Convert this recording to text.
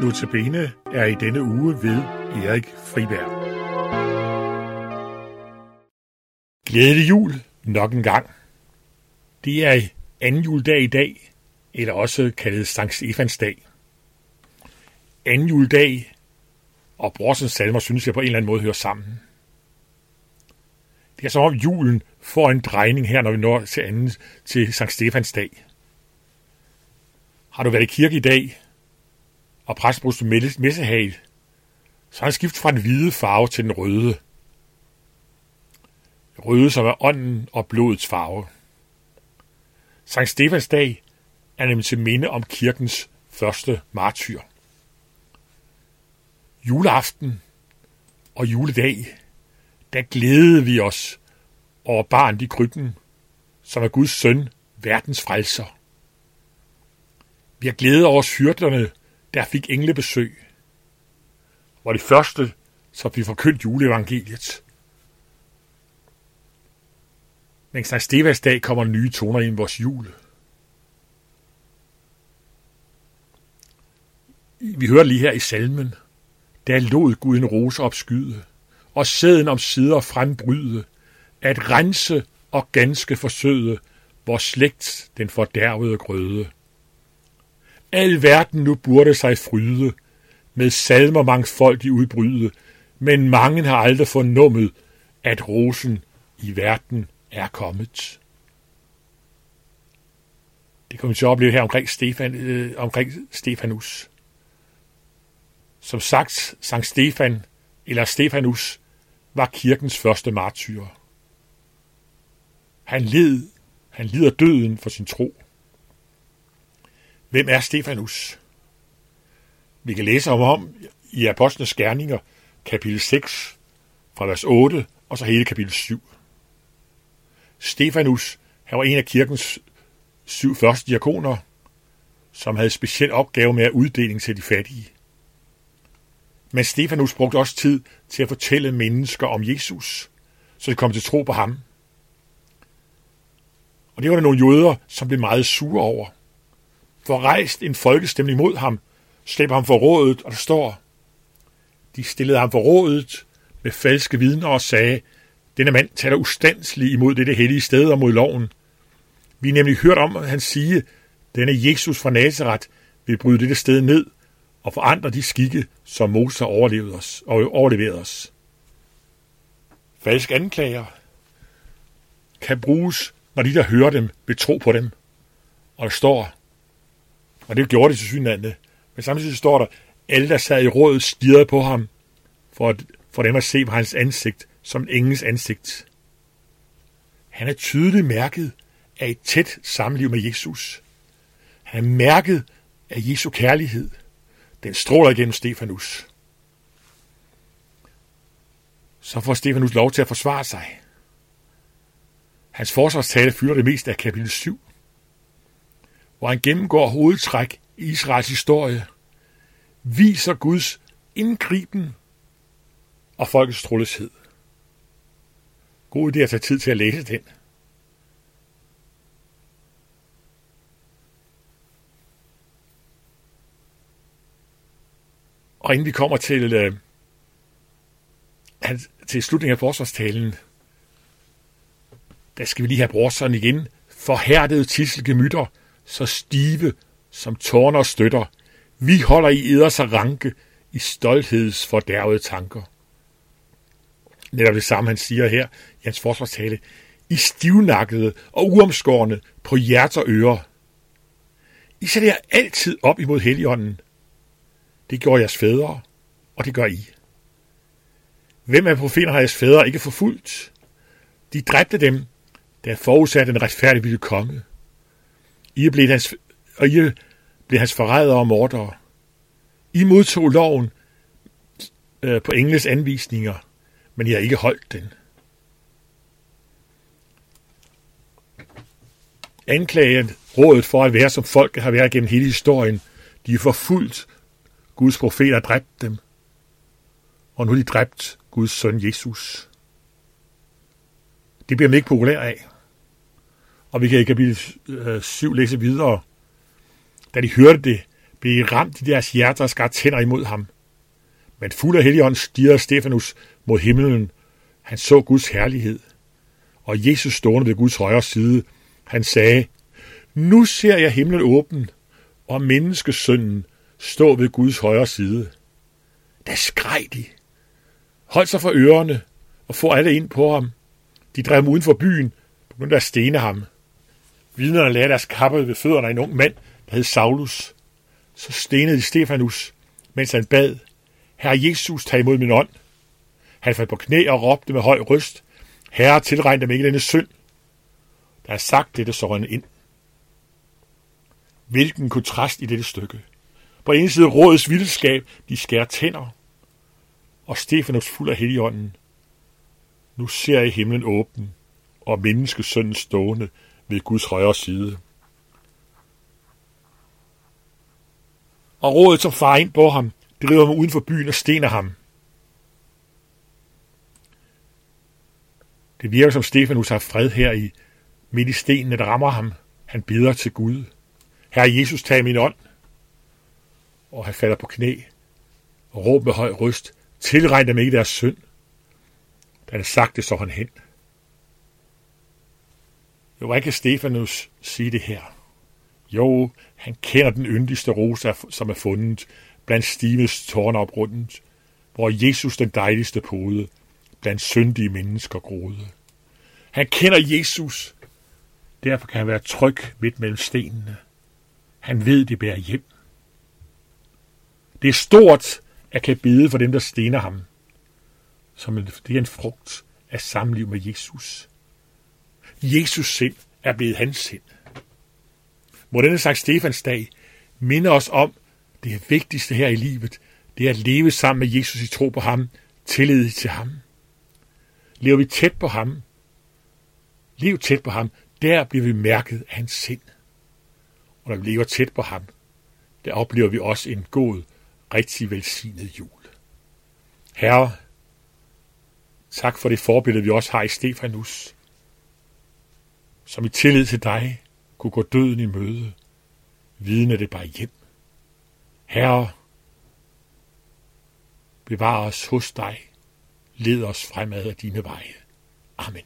Notabene er i denne uge ved Erik Friberg. Glædelig jul nok en gang. Det er anden juledag i dag, eller også kaldet Sankt Stefans dag. Anden juledag og Brorsens salmer synes jeg på en eller anden måde hører sammen. Det er som om julen får en drejning her, når vi når til anden til Sankt Stefans dag. Har du været i kirke i dag, og præstbrus messehal, så han skiftet fra den hvide farve til den røde. Røde, som er ånden og blodets farve. Sankt Stefans dag er nemlig til minde om kirkens første martyr. Juleaften og juledag, der glædede vi os over barn i krybben, som er Guds søn, verdens frelser. Vi har glædet over hyrderne, der fik englebesøg, hvor de første, som vi forkyndt juleevangeliet. Men Sankt Stevas dag kommer nye toner ind i vores jul. Vi hører lige her i salmen, der lod Gud en rose opskyde, og sæden om sider frembryde, at rense og ganske forsøde vor slægt den fordærvede grøde. Al verden nu burde sig fryde, med salmer mangfoldig udbryde, men mange har aldrig fornummet, at rosen i verden er kommet. Det kommer vi til at opleve her omkring, Stefan, øh, omkring Stefanus. Som sagt, Sankt Stefan, eller Stefanus, var kirkens første martyr. Han led, han lider døden for sin tro. Hvem er Stefanus? Vi kan læse om ham i Apostlenes Gerninger, kapitel 6, fra vers 8, og så hele kapitel 7. Stefanus, han var en af kirkens syv første diakoner, som havde speciel opgave med at uddeling til de fattige. Men Stefanus brugte også tid til at fortælle mennesker om Jesus, så de kom til tro på ham. Og det var der nogle jøder, som blev meget sure over. For rejst en folkestemning mod ham, slæber ham for rådet, og der står, de stillede ham for rådet med falske vidner og sagde, denne mand taler ustandsligt imod dette hellige sted og mod loven. Vi har nemlig hørt om, at han sige, denne Jesus fra Nazareth vil bryde dette sted ned og forandre de skikke, som Moses har overlevet os, og overleveret os. Falske anklager kan bruges, når de, der hører dem, vil tro på dem. Og der står, og det gjorde de til synlande, men samtidig står der, alle, der sad i rådet, stirrede på ham, for, at, for dem at se på hans ansigt som engens ansigt. Han er tydeligt mærket af et tæt samliv med Jesus. Han er mærket af Jesu kærlighed – den stråler igennem Stefanus. Så får Stefanus lov til at forsvare sig. Hans forsvarstale fylder det meste af kapitel 7, hvor han gennemgår hovedtræk i Israels historie, viser Guds indgriben og folkets troløshed. God idé at tage tid til at læse den. Og inden vi kommer til, øh, til slutningen af forsvarstalen, der skal vi lige have brorson igen. Forhærdede tisselgemytter, så stive som tårner støtter. Vi holder i eders ranke i stoltheds fordærvede tanker. Netop det samme, han siger her i hans forsvarstale. I stivnakkede og uomskårne på hjerter og ører. I sætter jer altid op imod heligånden. Det gjorde jeres fædre, og det gør I. Hvem af profeterne har jeres fædre ikke forfulgt? De dræbte dem, da forudsatte den retfærdige ville komme. I er blevet hans, og I blev hans forrædere og mordere. I modtog loven øh, på engles anvisninger, men I har ikke holdt den. Anklagen rådet for at være som folk har været gennem hele historien. De er forfulgt Guds profeter dræbt dem, og nu er de dræbt Guds søn Jesus. Det bliver man ikke populær af. Og vi kan i kapitel 7 læse videre. Da de hørte det, blev ramt i deres hjerter og skar tænder imod ham. Men fuld af helligånd stirrede Stefanus mod himlen. Han så Guds herlighed. Og Jesus stående ved Guds højre side, han sagde, Nu ser jeg himlen åben, og menneskesønnen stå ved Guds højre side. Da skreg de. Hold sig for ørerne og få alle ind på ham. De drev ham uden for byen, begyndte at stene ham. Vidnerne lagde deres kapper ved fødderne af en ung mand, der hed Saulus. Så stenede de Stefanus, mens han bad, Herre Jesus, tag imod min ånd. Han faldt på knæ og råbte med høj røst, Herre, tilregn dem ikke denne synd. Da han sagt dette, så han ind. Hvilken kontrast i dette stykke. På en side rådets vildskab, de skærer tænder, og Stefanus fuld af heligånden. Nu ser jeg himlen åben, og menneskesønnen stående ved Guds højre side. Og rådet, som far ind på ham, driver ham uden for byen og stener ham. Det virker som Stefanus har fred her i midt i stenene, der rammer ham. Han bider til Gud. Herre Jesus, tag min ånd. Og han falder på knæ og råber med høj røst, tilregn dem ikke deres synd. Da han sagt det, så han hen. Jo, hvad kan Stefanus sige det her? Jo, han kender den yndigste rose, som er fundet blandt Stives tårnopgrundet, hvor Jesus den dejligste pode blandt syndige mennesker groede. Han kender Jesus, derfor kan han være tryg midt mellem stenene. Han ved, det bærer hjem. Det er stort at kan bede for dem, der stener ham, som det er en frugt af samliv med Jesus. Jesus sind er blevet hans sind. Må denne sagt Stefans dag minde os om det vigtigste her i livet, det er at leve sammen med Jesus i tro på ham, tillid til ham. Lever vi tæt på ham, lev tæt på ham, der bliver vi mærket af hans sind. Og når vi lever tæt på ham, der oplever vi også en god, rigtig velsignet jul. Herre, tak for det forbillede, vi også har i Stefanus, som i tillid til dig kunne gå døden i møde, vidende det bare hjem. Herre, bevar os hos dig, led os fremad af dine veje. Amen.